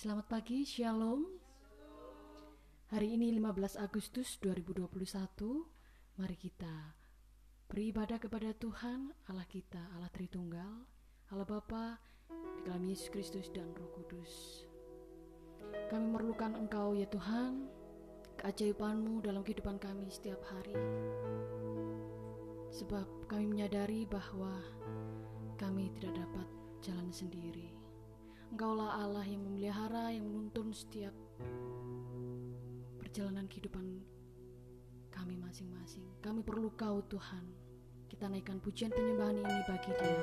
Selamat pagi, Shalom. Hari ini 15 Agustus 2021, mari kita beribadah kepada Tuhan Allah kita, Allah Tritunggal, Allah Bapa, di dalam Yesus Kristus dan Roh Kudus. Kami memerlukan Engkau ya Tuhan, keajaiban-Mu dalam kehidupan kami setiap hari. Sebab kami menyadari bahwa kami tidak dapat jalan sendiri. Engkaulah Allah yang memelihara, yang menuntun setiap perjalanan kehidupan kami masing-masing. Kami perlu Kau Tuhan. Kita naikkan pujian penyembahan ini bagi Dia.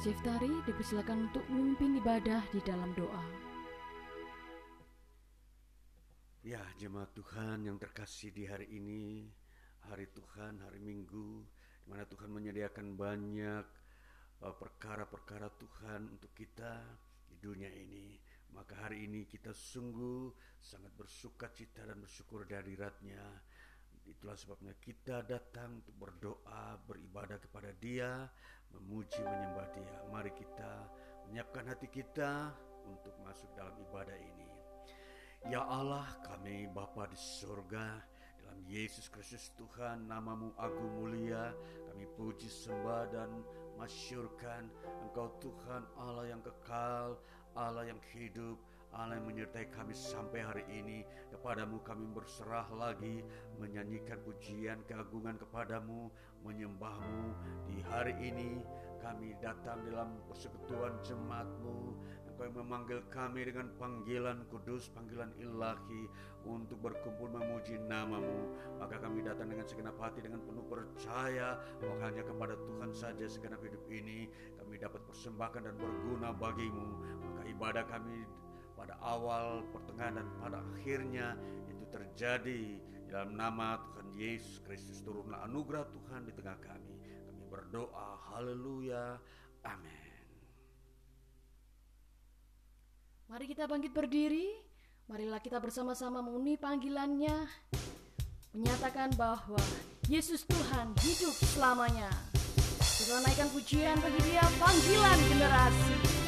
Jeftari dipersilakan untuk memimpin ibadah di dalam doa. Ya, jemaat Tuhan yang terkasih di hari ini, hari Tuhan, hari Minggu, di mana Tuhan menyediakan banyak uh, perkara-perkara uh, Tuhan untuk kita di dunia ini. Maka hari ini kita sungguh sangat bersuka cita dan bersyukur dari ratnya. Itulah sebabnya kita datang untuk berdoa, beribadah kepada Dia, memuji menyembah Dia. Mari kita menyiapkan hati kita untuk masuk dalam ibadah ini. Ya Allah, kami Bapa di surga, dalam Yesus Kristus Tuhan, namamu agung mulia, kami puji sembah dan masyurkan Engkau Tuhan Allah yang kekal, Allah yang hidup, Allah yang menyertai kami sampai hari ini Kepadamu kami berserah lagi Menyanyikan pujian keagungan kepadamu menyembahmu di hari ini kami datang dalam persekutuan jemaatmu Engkau yang memanggil kami dengan panggilan kudus, panggilan ilahi untuk berkumpul memuji namamu. Maka kami datang dengan segenap hati, dengan penuh percaya bahwa hanya kepada Tuhan saja segenap hidup ini kami dapat persembahkan dan berguna bagimu. Maka ibadah kami pada awal, pertengahan, dan pada akhirnya itu terjadi dalam nama Tuhan Yesus Kristus turunlah anugerah Tuhan di tengah kami. Kami berdoa, haleluya, amin. Mari kita bangkit berdiri. Marilah kita bersama-sama memenuhi panggilannya. Menyatakan bahwa Yesus Tuhan hidup selamanya. Kita naikkan pujian bagi dia panggilan generasi.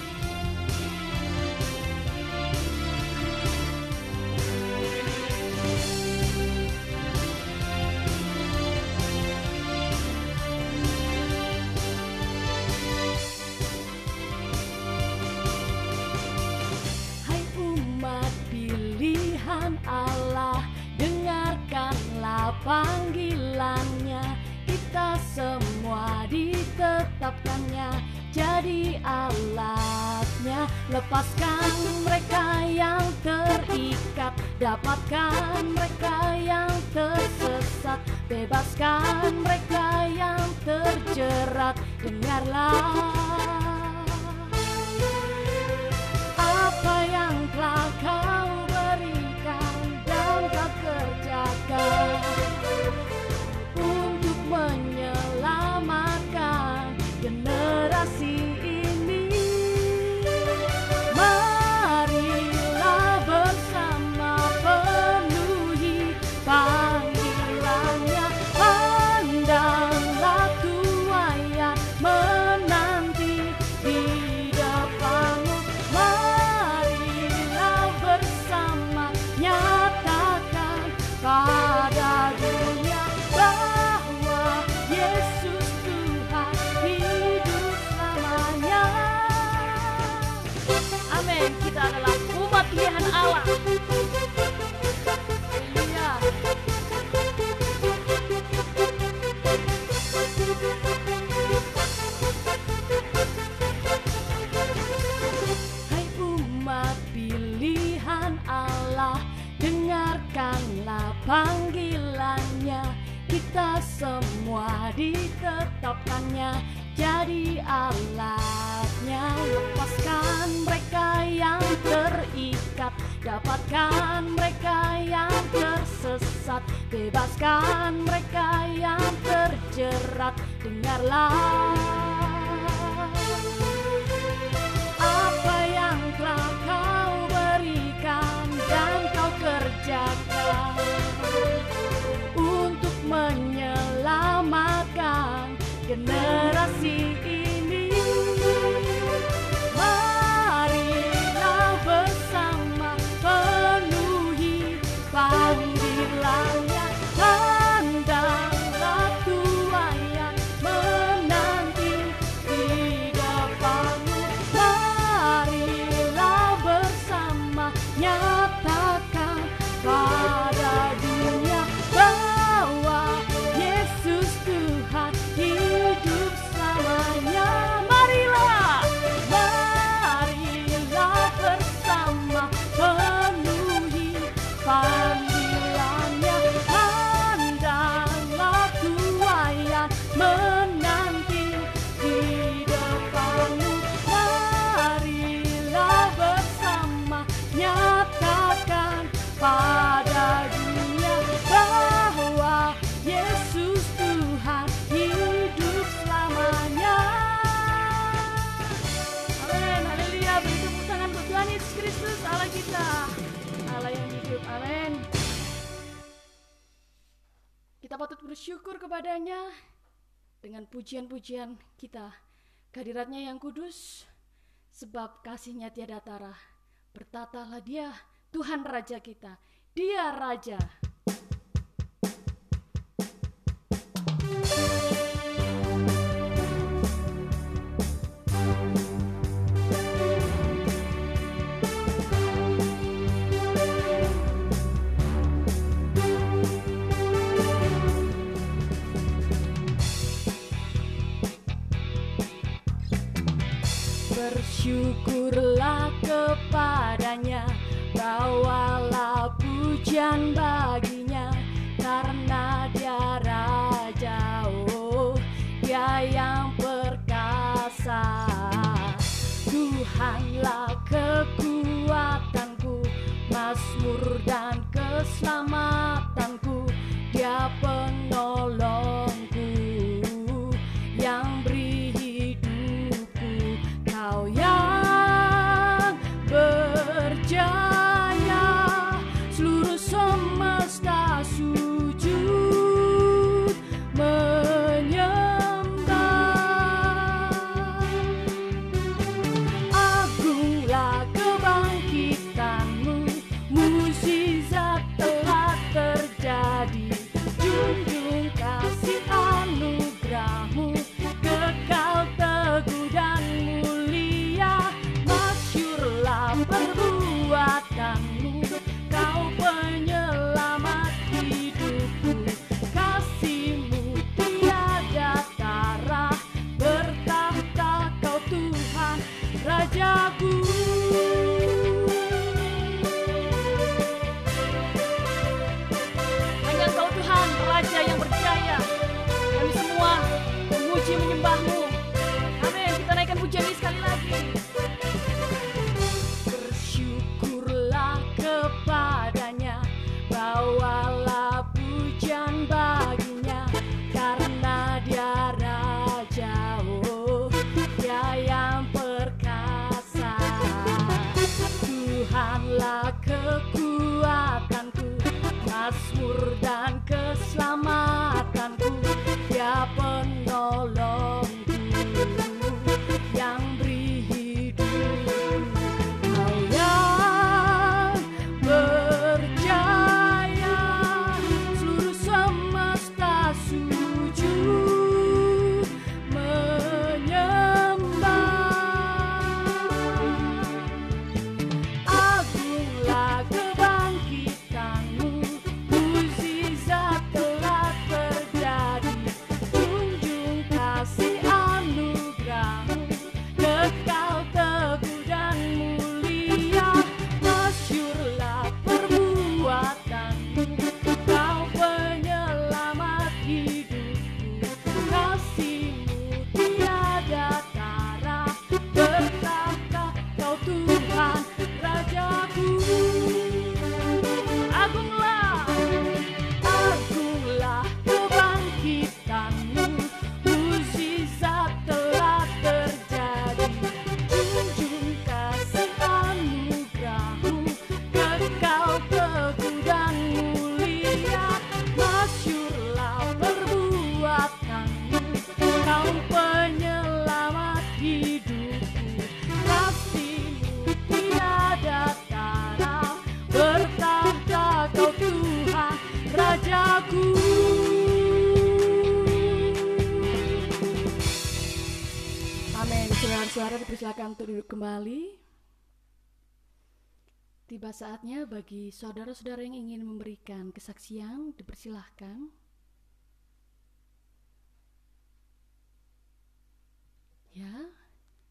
Panggilannya Kita semua ditetapkannya. Jadi alatnya Lepaskan mereka yang terikat. Dapatkan mereka yang tersesat. Bebaskan mereka yang terjerat. Dengarlah apa yang telah kau acá. Ditetapkannya jadi alatnya. Lepaskan mereka yang terikat. Dapatkan mereka yang tersesat. Bebaskan mereka yang terjerat. Dengarlah bersyukur kepadanya dengan pujian-pujian kita kehadiratnya yang kudus sebab kasihnya tiada tara. Bertatalah dia Tuhan Raja kita. Dia Raja Bersyukurlah kepadanya Bawalah pujian baginya Karena dia raja oh Dia yang perkasa. Tuhanlah kekuatanku Mazmur dan keselamatanku Dipersilakan untuk duduk kembali. Tiba saatnya bagi saudara-saudara yang ingin memberikan kesaksian, dipersilahkan. Ya,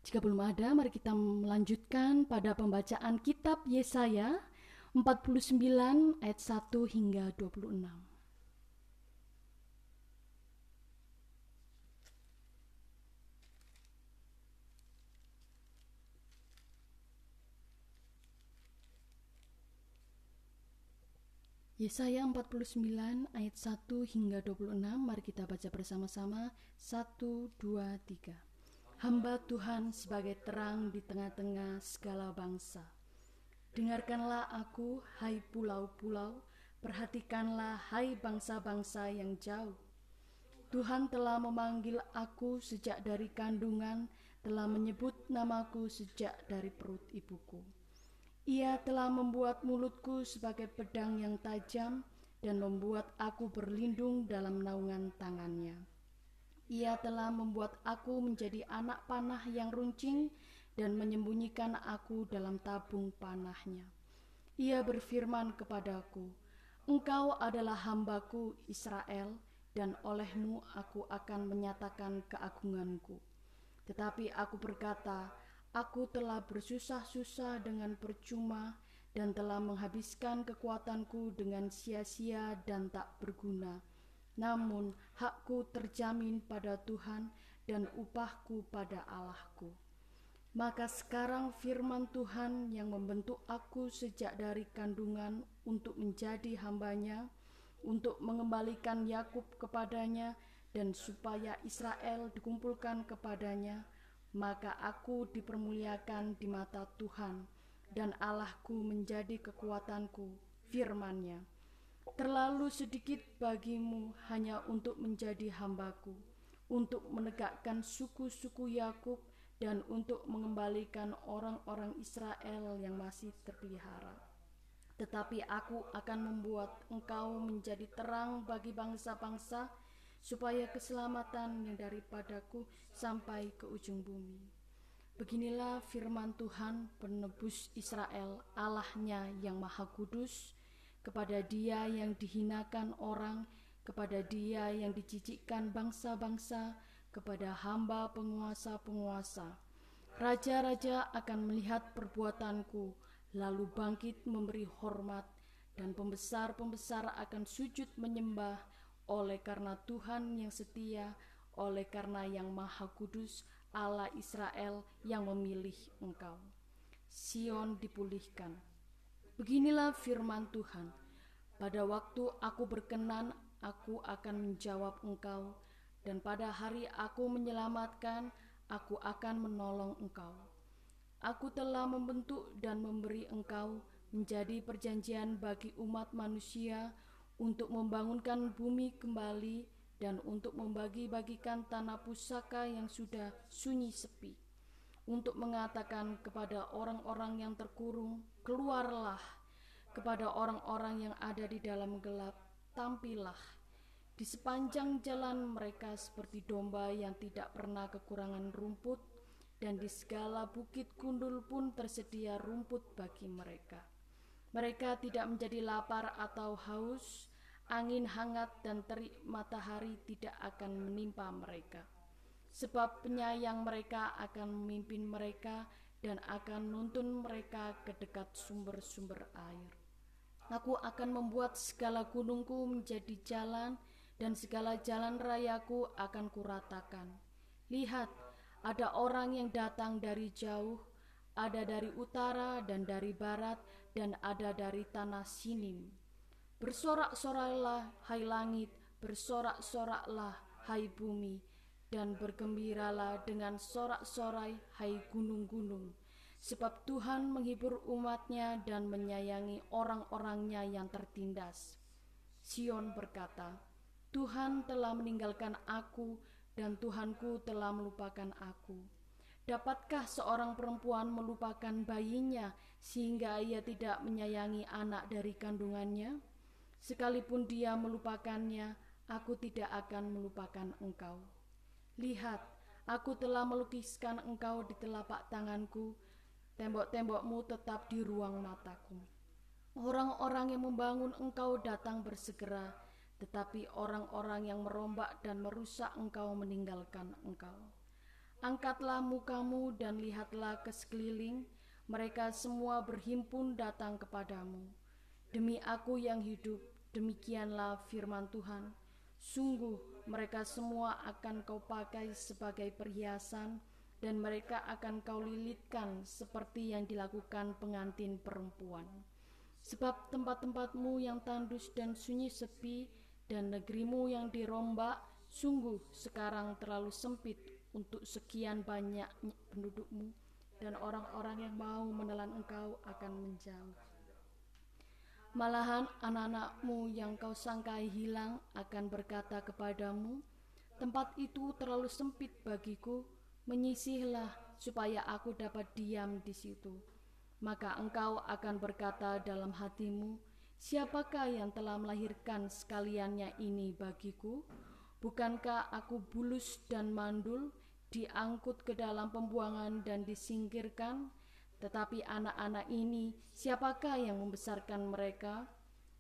jika belum ada, mari kita melanjutkan pada pembacaan kitab Yesaya 49 ayat 1 hingga 26. Yesaya 49 ayat 1 hingga 26 Mari kita baca bersama-sama. 1, 2, 3 Hamba Tuhan sebagai terang di tengah-tengah segala bangsa. Dengarkanlah aku hai pulau-pulau. Perhatikanlah hai bangsa-bangsa yang jauh. Tuhan telah memanggil aku sejak dari kandungan Telah menyebut namaku sejak dari perut ibuku ia telah membuat mulutku sebagai pedang yang tajam dan membuat aku berlindung dalam naungan tangannya. Ia telah membuat aku menjadi anak panah yang runcing dan menyembunyikan aku dalam tabung panahnya. Ia berfirman kepadaku, Engkau adalah hambaku Israel, dan olehmu aku akan menyatakan keagunganku. Tetapi aku berkata, Aku telah bersusah-susah dengan percuma dan telah menghabiskan kekuatanku dengan sia-sia dan tak berguna. Namun hakku terjamin pada Tuhan dan upahku pada Allahku. Maka sekarang firman Tuhan yang membentuk aku sejak dari kandungan untuk menjadi hambanya, untuk mengembalikan Yakub kepadanya, dan supaya Israel dikumpulkan kepadanya, maka aku dipermuliakan di mata Tuhan, dan Allahku menjadi kekuatanku, firmannya. Terlalu sedikit bagimu hanya untuk menjadi hambaku, untuk menegakkan suku-suku Yakub dan untuk mengembalikan orang-orang Israel yang masih terpelihara. Tetapi aku akan membuat engkau menjadi terang bagi bangsa-bangsa, supaya keselamatan yang daripadaku sampai ke ujung bumi. Beginilah firman Tuhan penebus Israel, Allahnya yang maha kudus, kepada dia yang dihinakan orang, kepada dia yang dijijikkan bangsa-bangsa, kepada hamba penguasa-penguasa. Raja-raja akan melihat perbuatanku, lalu bangkit memberi hormat, dan pembesar-pembesar akan sujud menyembah oleh karena Tuhan yang setia, oleh karena yang maha kudus, Allah Israel yang memilih engkau. Sion dipulihkan. Beginilah firman Tuhan. Pada waktu aku berkenan, aku akan menjawab engkau, dan pada hari aku menyelamatkan, aku akan menolong engkau. Aku telah membentuk dan memberi engkau menjadi perjanjian bagi umat manusia untuk membangunkan bumi kembali dan untuk membagi-bagikan tanah pusaka yang sudah sunyi sepi, untuk mengatakan kepada orang-orang yang terkurung, "Keluarlah!" kepada orang-orang yang ada di dalam gelap, "Tampillah!" Di sepanjang jalan mereka seperti domba yang tidak pernah kekurangan rumput, dan di segala bukit gundul pun tersedia rumput bagi mereka. Mereka tidak menjadi lapar atau haus, angin hangat dan terik matahari tidak akan menimpa mereka. Sebab penyayang mereka akan memimpin mereka dan akan nuntun mereka ke dekat sumber-sumber air. Aku akan membuat segala gunungku menjadi jalan dan segala jalan rayaku akan kuratakan. Lihat, ada orang yang datang dari jauh, ada dari utara dan dari barat, dan ada dari tanah sinim Bersorak-soraklah, hai langit, bersorak-soraklah, hai bumi, dan bergembiralah dengan sorak-sorai, hai gunung-gunung. Sebab Tuhan menghibur umatnya dan menyayangi orang-orangnya yang tertindas. Sion berkata, Tuhan telah meninggalkan aku dan Tuhanku telah melupakan aku. Dapatkah seorang perempuan melupakan bayinya sehingga ia tidak menyayangi anak dari kandungannya? Sekalipun dia melupakannya, aku tidak akan melupakan engkau. Lihat, aku telah melukiskan engkau di telapak tanganku, tembok-tembokmu tetap di ruang mataku. Orang-orang yang membangun engkau datang bersegera, tetapi orang-orang yang merombak dan merusak engkau meninggalkan engkau. Angkatlah mukamu dan lihatlah ke sekeliling, mereka semua berhimpun datang kepadamu. Demi aku yang hidup, Demikianlah firman Tuhan. Sungguh mereka semua akan kau pakai sebagai perhiasan dan mereka akan kau lilitkan seperti yang dilakukan pengantin perempuan. Sebab tempat-tempatmu yang tandus dan sunyi sepi dan negerimu yang dirombak sungguh sekarang terlalu sempit untuk sekian banyak pendudukmu dan orang-orang yang mau menelan engkau akan menjauh. Malahan anak-anakmu yang kau sangkai hilang akan berkata kepadamu, tempat itu terlalu sempit bagiku, menyisihlah supaya aku dapat diam di situ. Maka engkau akan berkata dalam hatimu, siapakah yang telah melahirkan sekaliannya ini bagiku? Bukankah aku bulus dan mandul, diangkut ke dalam pembuangan dan disingkirkan?' Tetapi anak-anak ini, siapakah yang membesarkan mereka?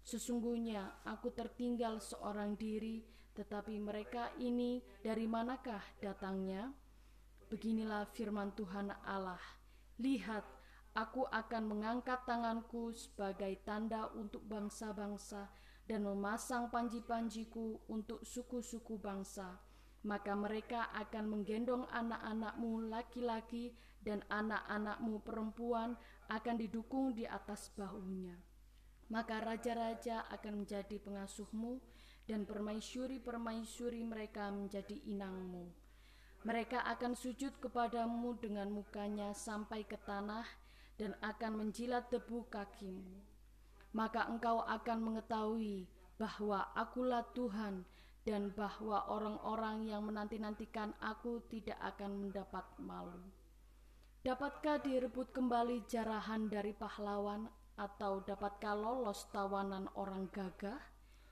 Sesungguhnya aku tertinggal seorang diri, tetapi mereka ini dari manakah datangnya? Beginilah firman Tuhan Allah Lihat, aku akan mengangkat tanganku sebagai tanda untuk bangsa-bangsa dan memasang panji-panjiku untuk suku-suku bangsa. Maka mereka akan menggendong anak-anakmu laki-laki dan anak-anakmu perempuan akan didukung di atas bahunya. Maka raja-raja akan menjadi pengasuhmu dan permaisuri-permaisuri mereka menjadi inangmu. Mereka akan sujud kepadamu dengan mukanya sampai ke tanah dan akan menjilat debu kakimu. Maka engkau akan mengetahui bahwa akulah Tuhan dan bahwa orang-orang yang menanti-nantikan aku tidak akan mendapat malu. Dapatkah direbut kembali jarahan dari pahlawan atau dapatkah lolos tawanan orang gagah?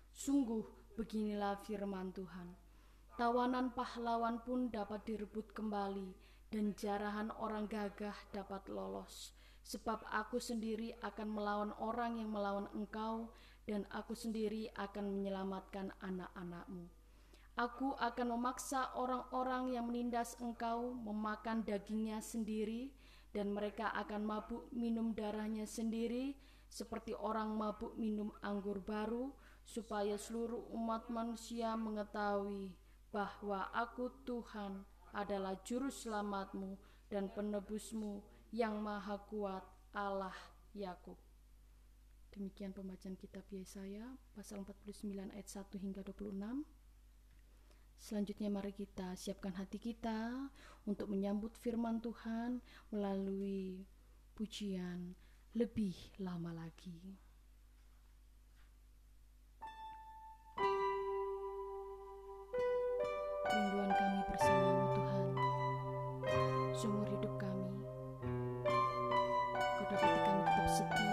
Sungguh beginilah firman Tuhan. Tawanan pahlawan pun dapat direbut kembali dan jarahan orang gagah dapat lolos. Sebab aku sendiri akan melawan orang yang melawan engkau dan aku sendiri akan menyelamatkan anak-anakmu. Aku akan memaksa orang-orang yang menindas engkau memakan dagingnya sendiri, dan mereka akan mabuk minum darahnya sendiri, seperti orang mabuk minum anggur baru, supaya seluruh umat manusia mengetahui bahwa Aku Tuhan adalah Juru Selamatmu dan Penebusmu yang Maha Kuat, Allah Yakub. Demikian pembacaan kitab Yesaya pasal 49 ayat 1 hingga 26. Selanjutnya mari kita siapkan hati kita untuk menyambut firman Tuhan melalui pujian lebih lama lagi. Rinduan kami bersamamu Tuhan, seumur hidup kami. Kau dapati kami tetap setia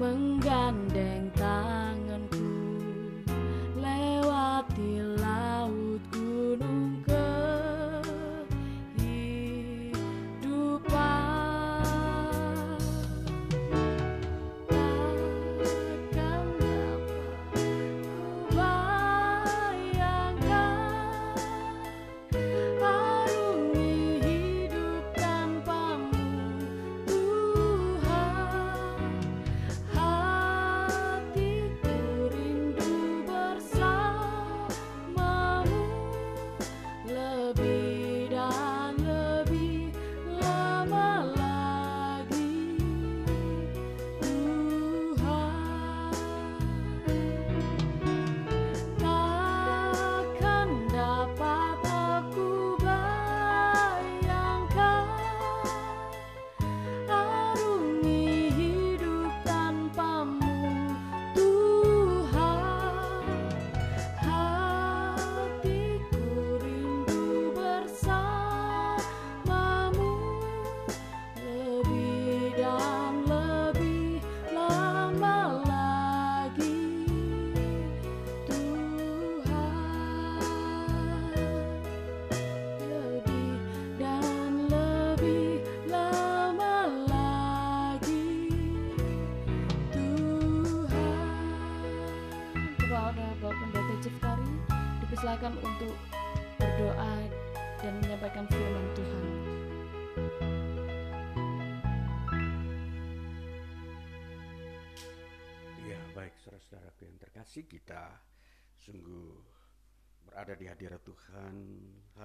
menggandeng tangan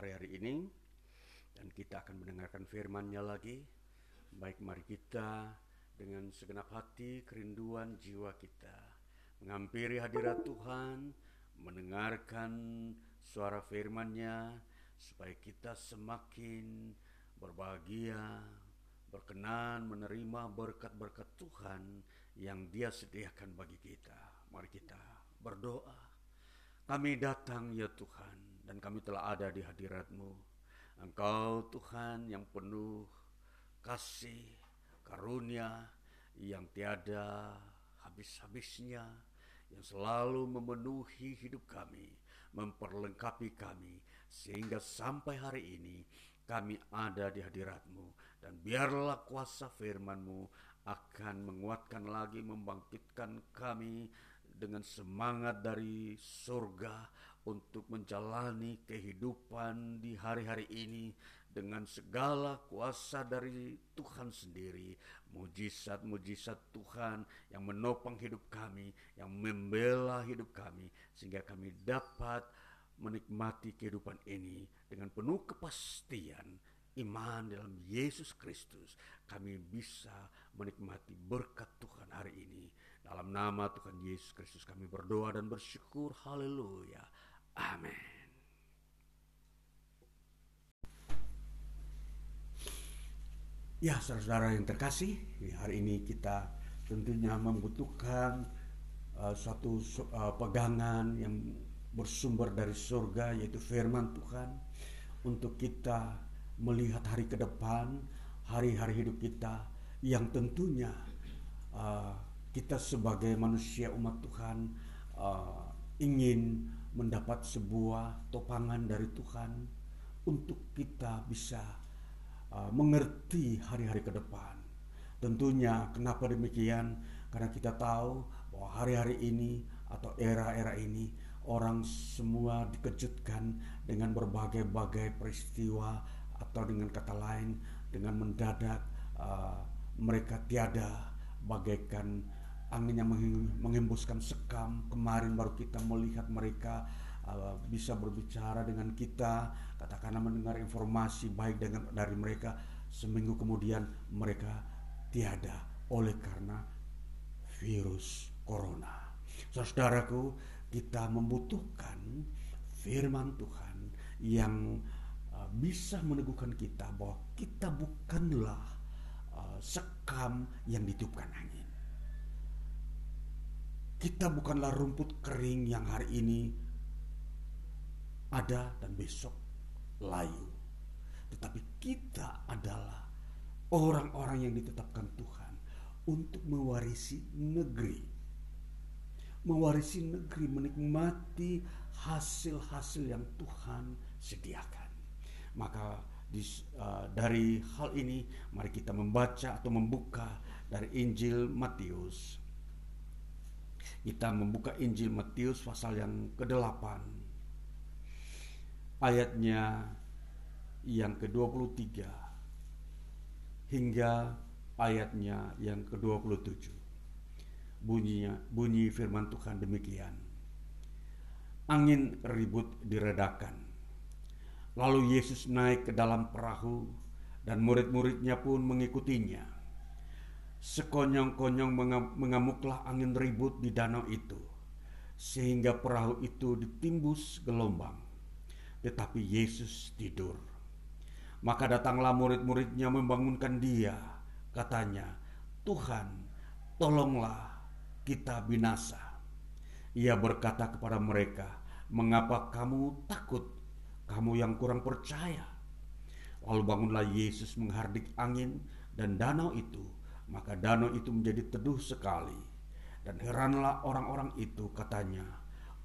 hari-hari ini dan kita akan mendengarkan firman-Nya lagi. Baik mari kita dengan segenap hati kerinduan jiwa kita menghampiri hadirat Tuhan, mendengarkan suara firman-Nya supaya kita semakin berbahagia, berkenan menerima berkat-berkat Tuhan yang Dia sediakan bagi kita. Mari kita berdoa. Kami datang ya Tuhan dan kami telah ada di hadirat-Mu. Engkau Tuhan yang penuh kasih, karunia yang tiada habis-habisnya, yang selalu memenuhi hidup kami, memperlengkapi kami, sehingga sampai hari ini kami ada di hadirat-Mu. Dan biarlah kuasa firman-Mu akan menguatkan lagi, membangkitkan kami dengan semangat dari surga untuk menjalani kehidupan di hari-hari ini dengan segala kuasa dari Tuhan sendiri, mujizat-mujizat Tuhan yang menopang hidup kami, yang membela hidup kami, sehingga kami dapat menikmati kehidupan ini dengan penuh kepastian iman dalam Yesus Kristus, kami bisa menikmati berkat Tuhan hari ini. Dalam nama Tuhan Yesus Kristus kami berdoa dan bersyukur. Haleluya. Amin. Ya, saudara-saudara yang terkasih, hari ini kita tentunya membutuhkan uh, suatu uh, pegangan yang bersumber dari surga, yaitu firman Tuhan, untuk kita melihat hari ke depan, hari-hari hidup kita yang tentunya uh, kita sebagai manusia umat Tuhan uh, ingin mendapat sebuah topangan dari Tuhan untuk kita bisa uh, mengerti hari-hari ke depan. Tentunya kenapa demikian? Karena kita tahu bahwa hari-hari ini atau era-era ini orang semua dikejutkan dengan berbagai-bagai peristiwa atau dengan kata lain dengan mendadak uh, mereka tiada bagaikan angin yang menghembuskan sekam. Kemarin baru kita melihat mereka uh, bisa berbicara dengan kita katakanlah mendengar informasi baik dengan dari mereka. Seminggu kemudian mereka tiada oleh karena virus corona. Saudaraku kita membutuhkan firman Tuhan yang Uh, bisa meneguhkan kita bahwa kita bukanlah uh, sekam yang ditiupkan angin. Kita bukanlah rumput kering yang hari ini ada dan besok layu. Tetapi kita adalah orang-orang yang ditetapkan Tuhan untuk mewarisi negeri. Mewarisi negeri, menikmati hasil-hasil yang Tuhan sediakan. Maka uh, dari hal ini mari kita membaca atau membuka dari Injil Matius. Kita membuka Injil Matius pasal yang ke-8. Ayatnya yang ke-23 hingga ayatnya yang ke-27. Bunyinya bunyi firman Tuhan demikian. Angin ribut diredakan Lalu Yesus naik ke dalam perahu dan murid-muridnya pun mengikutinya. Sekonyong-konyong mengamuklah angin ribut di danau itu, sehingga perahu itu ditimbus gelombang. Tetapi Yesus tidur. Maka datanglah murid-muridnya membangunkan dia. Katanya, Tuhan, tolonglah kita binasa. Ia berkata kepada mereka, Mengapa kamu takut kamu yang kurang percaya. Lalu bangunlah Yesus menghardik angin dan danau itu, maka danau itu menjadi teduh sekali. Dan heranlah orang-orang itu katanya,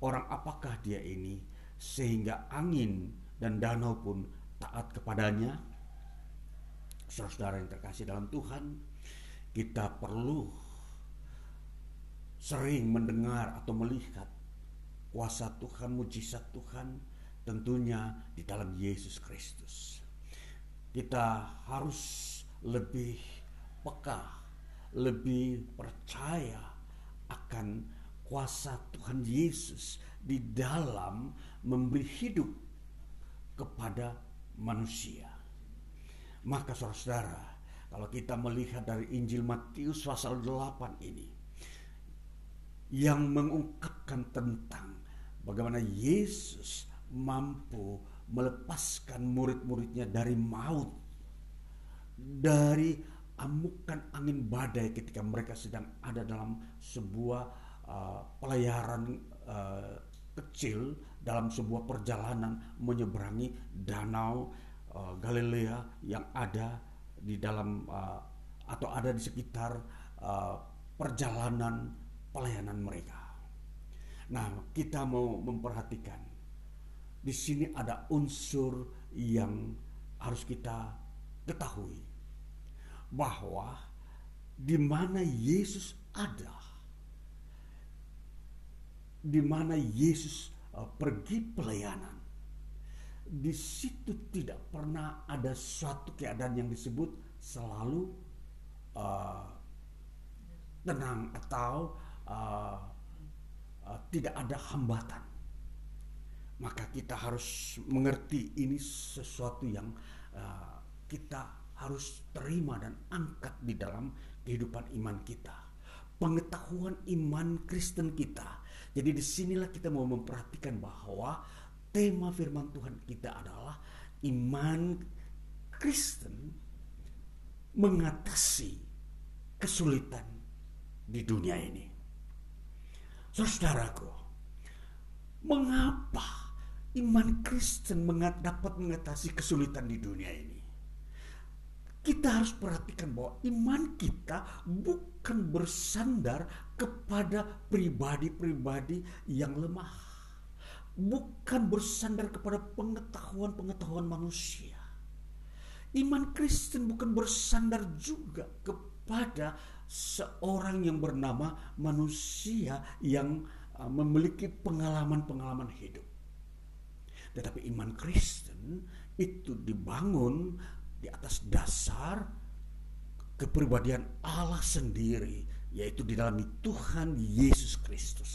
orang apakah dia ini sehingga angin dan danau pun taat kepadanya? Saudara yang terkasih dalam Tuhan, kita perlu sering mendengar atau melihat kuasa Tuhan, mujizat Tuhan tentunya di dalam Yesus Kristus. Kita harus lebih peka, lebih percaya akan kuasa Tuhan Yesus di dalam memberi hidup kepada manusia. Maka saudara-saudara, kalau kita melihat dari Injil Matius pasal 8 ini yang mengungkapkan tentang bagaimana Yesus mampu melepaskan murid-muridnya dari maut, dari amukan angin badai ketika mereka sedang ada dalam sebuah uh, pelayaran uh, kecil dalam sebuah perjalanan menyeberangi danau uh, Galilea yang ada di dalam uh, atau ada di sekitar uh, perjalanan pelayanan mereka. Nah, kita mau memperhatikan di sini ada unsur yang harus kita ketahui bahwa di mana Yesus ada, di mana Yesus uh, pergi pelayanan, di situ tidak pernah ada suatu keadaan yang disebut selalu uh, tenang atau uh, uh, tidak ada hambatan. Maka kita harus mengerti ini sesuatu yang uh, kita harus terima dan angkat di dalam kehidupan iman kita. Pengetahuan iman Kristen kita. Jadi di sinilah kita mau memperhatikan bahwa tema firman Tuhan kita adalah iman Kristen mengatasi kesulitan di dunia ini. Saudaraku, mengapa iman Kristen dapat mengatasi kesulitan di dunia ini? Kita harus perhatikan bahwa iman kita bukan bersandar kepada pribadi-pribadi yang lemah. Bukan bersandar kepada pengetahuan-pengetahuan manusia. Iman Kristen bukan bersandar juga kepada seorang yang bernama manusia yang uh, memiliki pengalaman-pengalaman hidup. Tetapi iman Kristen itu dibangun di atas dasar kepribadian Allah sendiri yaitu di dalam Tuhan Yesus Kristus.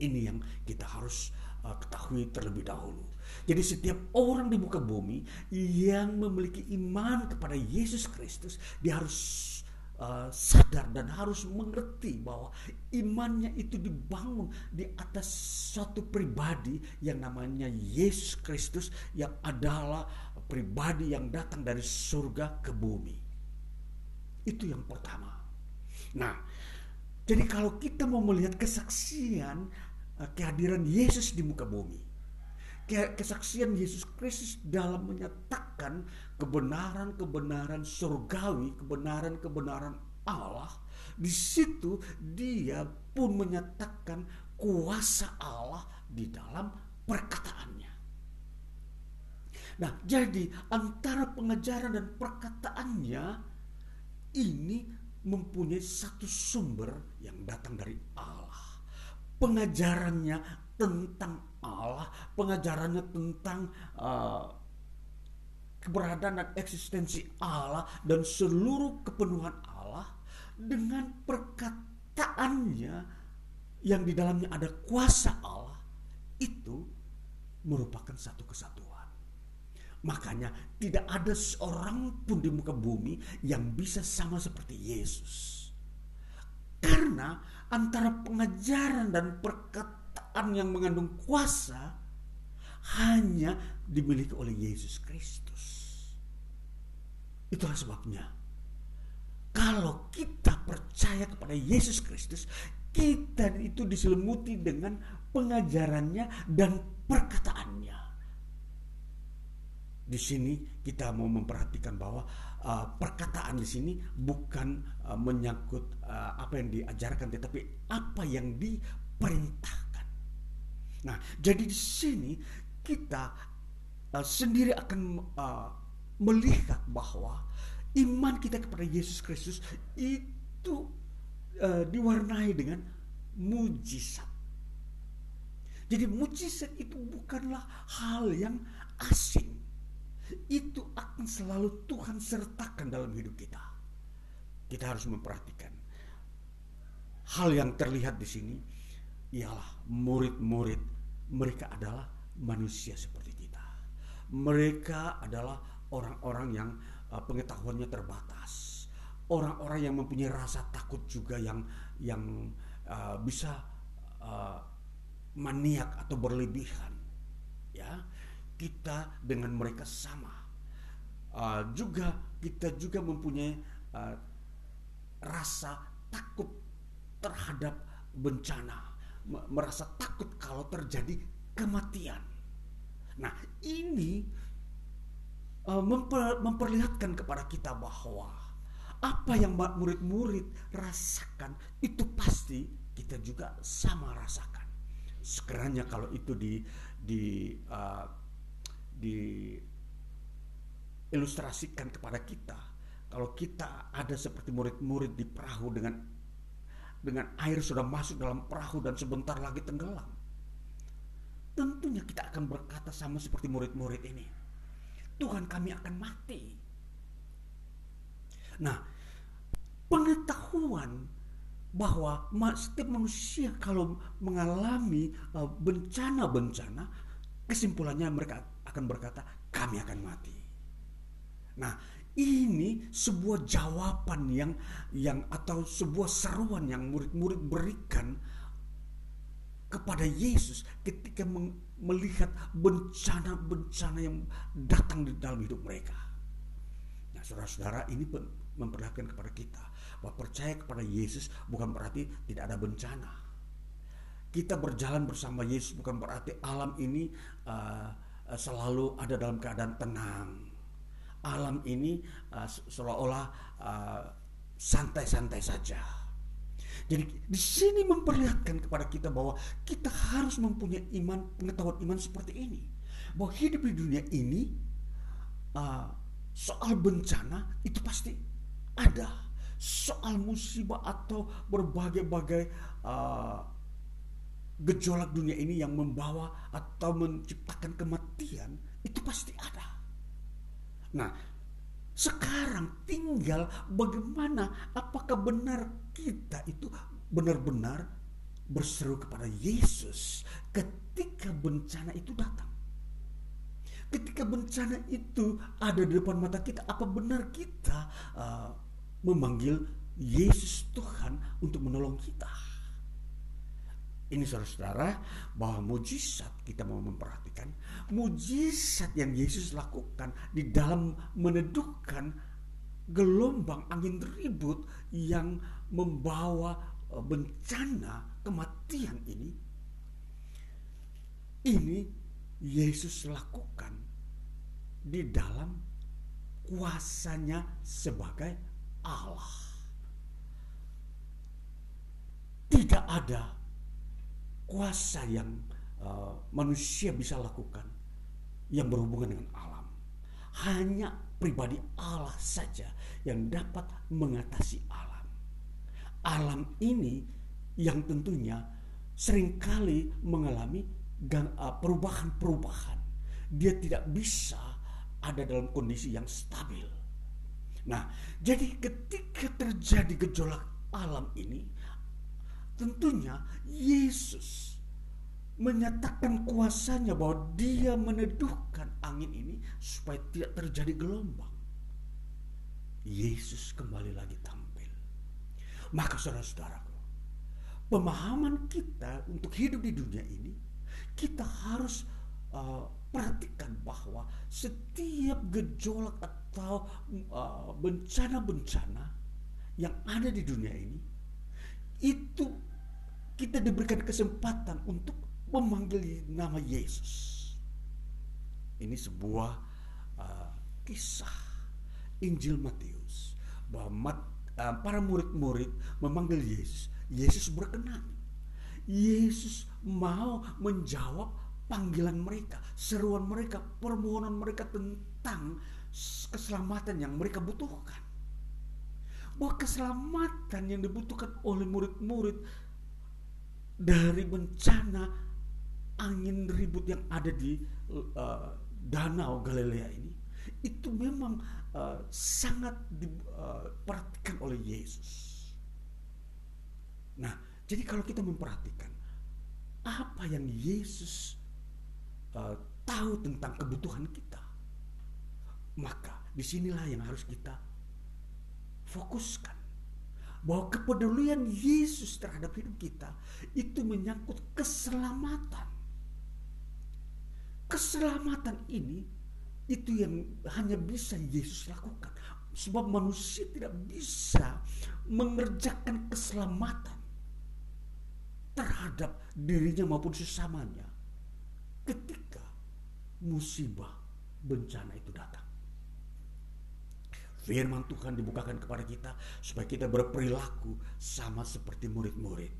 Ini yang kita harus uh, ketahui terlebih dahulu. Jadi setiap orang di muka bumi yang memiliki iman kepada Yesus Kristus, dia harus uh, sadar dan harus mengerti bahwa imannya itu dibangun di atas satu pribadi yang namanya Yesus Kristus yang adalah pribadi yang datang dari surga ke bumi. Itu yang pertama. Nah, jadi kalau kita mau melihat kesaksian eh, kehadiran Yesus di muka bumi, kesaksian Yesus Kristus dalam menyatakan kebenaran-kebenaran surgawi, kebenaran-kebenaran Allah, di situ dia pun menyatakan kuasa Allah di dalam perkataannya. Nah, jadi antara pengajaran dan perkataannya ini mempunyai satu sumber yang datang dari Allah. Pengajarannya tentang Allah, pengajarannya tentang uh, keberadaan dan eksistensi Allah dan seluruh kepenuhan Allah dengan perkataannya yang di dalamnya ada kuasa Allah itu merupakan satu kesatuan. Makanya tidak ada seorang pun di muka bumi yang bisa sama seperti Yesus. Karena antara pengajaran dan perkataan yang mengandung kuasa hanya dimiliki oleh Yesus Kristus. Itulah sebabnya kalau kita percaya kepada Yesus Kristus, kita itu diselimuti dengan pengajarannya dan perkataannya di sini kita mau memperhatikan bahwa uh, perkataan di sini bukan uh, menyangkut uh, apa yang diajarkan tetapi apa yang diperintahkan. Nah, jadi di sini kita uh, sendiri akan uh, melihat bahwa iman kita kepada Yesus Kristus itu uh, diwarnai dengan mujizat. Jadi mujizat itu bukanlah hal yang asing itu akan selalu Tuhan sertakan dalam hidup kita. Kita harus memperhatikan hal yang terlihat di sini ialah murid-murid mereka adalah manusia seperti kita. Mereka adalah orang-orang yang uh, pengetahuannya terbatas. Orang-orang yang mempunyai rasa takut juga yang yang uh, bisa uh, maniak atau berlebihan. Ya, kita dengan mereka sama. Uh, juga kita juga mempunyai uh, rasa takut terhadap bencana, merasa takut kalau terjadi kematian. Nah, ini memper, memperlihatkan kepada kita bahwa apa yang murid-murid rasakan itu pasti kita juga sama rasakan. Sekiranya kalau itu di di uh, di ilustrasikan kepada kita, kalau kita ada seperti murid-murid di perahu dengan dengan air sudah masuk dalam perahu dan sebentar lagi tenggelam. Tentunya kita akan berkata sama seperti murid-murid ini. Tuhan kami akan mati. Nah, pengetahuan bahwa setiap manusia kalau mengalami uh, bencana-bencana, kesimpulannya mereka akan berkata, kami akan mati. Nah, ini sebuah jawaban yang yang atau sebuah seruan yang murid-murid berikan kepada Yesus ketika melihat bencana-bencana yang datang di dalam hidup mereka. Nah, saudara-saudara, ini memperlihatkan kepada kita bahwa percaya kepada Yesus bukan berarti tidak ada bencana. Kita berjalan bersama Yesus bukan berarti alam ini uh, selalu ada dalam keadaan tenang. Alam ini uh, seolah-olah uh, santai-santai saja jadi di sini memperlihatkan kepada kita bahwa kita harus mempunyai iman, pengetahuan iman seperti ini. Bahwa hidup di dunia ini uh, soal bencana itu pasti ada. Soal musibah atau berbagai-bagai uh, gejolak dunia ini yang membawa atau menciptakan kematian itu pasti ada. Nah, sekarang tinggal bagaimana apakah benar kita itu benar-benar berseru kepada Yesus ketika bencana itu datang. Ketika bencana itu ada di depan mata kita, apa benar kita uh, memanggil Yesus Tuhan untuk menolong kita? Ini saudara-saudara bahwa mujizat kita mau memperhatikan mujizat yang Yesus lakukan di dalam meneduhkan gelombang angin ribut yang membawa e, bencana kematian ini ini Yesus lakukan di dalam kuasanya sebagai Allah. Tidak ada kuasa yang uh, manusia bisa lakukan yang berhubungan dengan alam. Hanya pribadi Allah saja yang dapat mengatasi alam. Alam ini yang tentunya sering kali mengalami uh, perubahan-perubahan. Dia tidak bisa ada dalam kondisi yang stabil. Nah, jadi ketika terjadi gejolak alam ini, Tentunya Yesus menyatakan kuasanya bahwa dia meneduhkan angin ini supaya tidak terjadi gelombang. Yesus kembali lagi tampil. Maka saudara-saudaraku, pemahaman kita untuk hidup di dunia ini, kita harus uh, perhatikan bahwa setiap gejolak atau uh, bencana-bencana uh, yang ada di dunia ini, kita diberikan kesempatan untuk memanggil nama Yesus. Ini sebuah uh, kisah Injil Matius bahwa mat, uh, para murid-murid memanggil Yesus. Yesus berkenan. Yesus mau menjawab panggilan mereka, seruan mereka, permohonan mereka tentang keselamatan yang mereka butuhkan. Bahwa keselamatan yang dibutuhkan oleh murid-murid dari bencana angin ribut yang ada di uh, danau Galilea ini itu memang uh, sangat diperhatikan uh, oleh Yesus. Nah, jadi kalau kita memperhatikan apa yang Yesus uh, tahu tentang kebutuhan kita. Maka di sinilah yang harus kita fokuskan. Bahwa kepedulian Yesus terhadap hidup kita itu menyangkut keselamatan. Keselamatan ini itu yang hanya bisa Yesus lakukan. Sebab manusia tidak bisa mengerjakan keselamatan terhadap dirinya maupun sesamanya ketika musibah bencana itu datang. Firman Tuhan dibukakan kepada kita supaya kita berperilaku sama seperti murid-murid.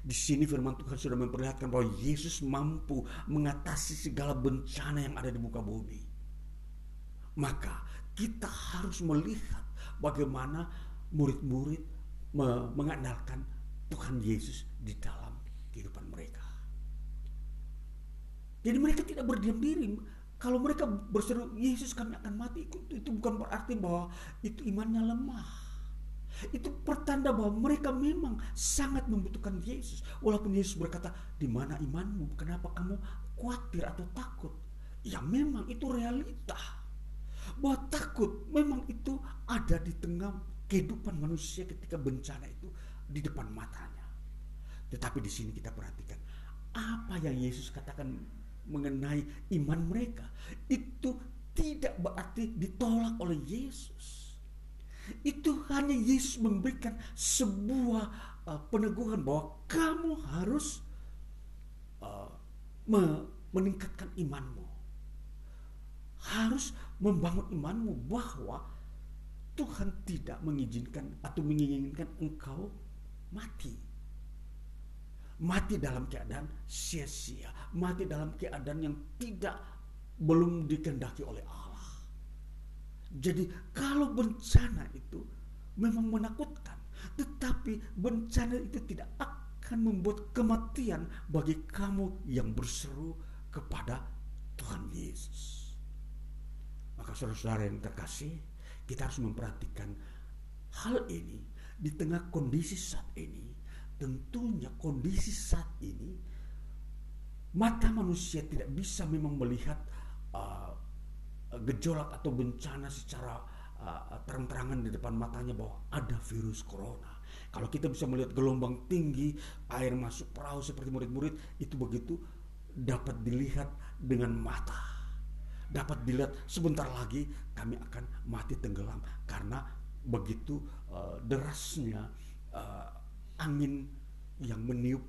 Di sini firman Tuhan sudah memperlihatkan bahwa Yesus mampu mengatasi segala bencana yang ada di muka bumi. Maka kita harus melihat bagaimana murid-murid mengandalkan Tuhan Yesus di dalam kehidupan mereka. Jadi mereka tidak berdiam diri. Kalau mereka berseru Yesus kami akan mati itu, bukan berarti bahwa itu imannya lemah. Itu pertanda bahwa mereka memang sangat membutuhkan Yesus. Walaupun Yesus berkata, di mana imanmu? Kenapa kamu khawatir atau takut? Ya memang itu realita. Bahwa takut memang itu ada di tengah kehidupan manusia ketika bencana itu di depan matanya. Tetapi di sini kita perhatikan apa yang Yesus katakan mengenai iman mereka itu tidak berarti ditolak oleh Yesus. Itu hanya Yesus memberikan sebuah uh, peneguhan bahwa kamu harus uh, me meningkatkan imanmu. Harus membangun imanmu bahwa Tuhan tidak mengizinkan atau menginginkan engkau mati mati dalam keadaan sia-sia, mati dalam keadaan yang tidak belum dikehendaki oleh Allah. Jadi kalau bencana itu memang menakutkan, tetapi bencana itu tidak akan membuat kematian bagi kamu yang berseru kepada Tuhan Yesus. Maka saudara-saudara yang terkasih, kita harus memperhatikan hal ini di tengah kondisi saat ini tentunya kondisi saat ini mata manusia tidak bisa memang melihat uh, gejolak atau bencana secara uh, terang-terangan di depan matanya bahwa ada virus corona. Kalau kita bisa melihat gelombang tinggi, air masuk perahu seperti murid-murid, itu begitu dapat dilihat dengan mata. Dapat dilihat sebentar lagi kami akan mati tenggelam karena begitu uh, derasnya uh, angin yang meniup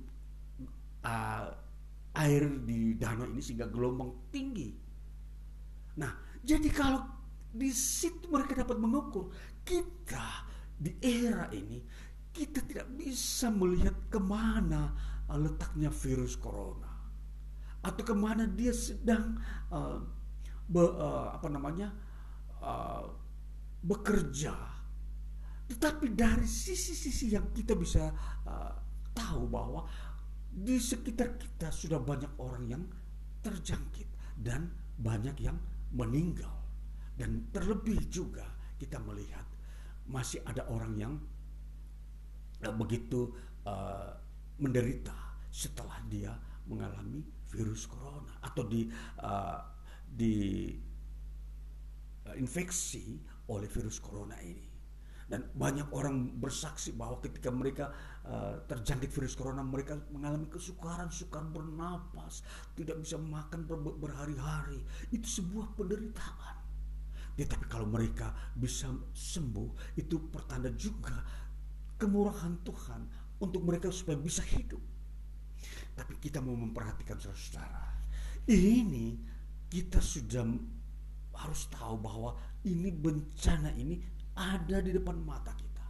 uh, air di danau ini sehingga gelombang tinggi. Nah, jadi kalau di situ mereka dapat mengukur kita di era ini kita tidak bisa melihat ke mana letaknya virus corona atau ke mana dia sedang uh, be, uh, apa namanya uh, bekerja tetapi dari sisi-sisi yang kita bisa uh, tahu bahwa di sekitar kita sudah banyak orang yang terjangkit dan banyak yang meninggal. Dan terlebih juga kita melihat masih ada orang yang uh, begitu uh, menderita setelah dia mengalami virus corona atau di uh, di uh, infeksi oleh virus corona ini. Dan banyak orang bersaksi bahwa ketika mereka uh, terjangkit virus corona, mereka mengalami kesukaran, sukar bernapas, tidak bisa makan ber berhari-hari. Itu sebuah penderitaan. Tetapi kalau mereka bisa sembuh, itu pertanda juga kemurahan Tuhan untuk mereka supaya bisa hidup. Tapi kita mau memperhatikan saudara-saudara. Ini kita sudah harus tahu bahwa ini bencana ini ada di depan mata kita.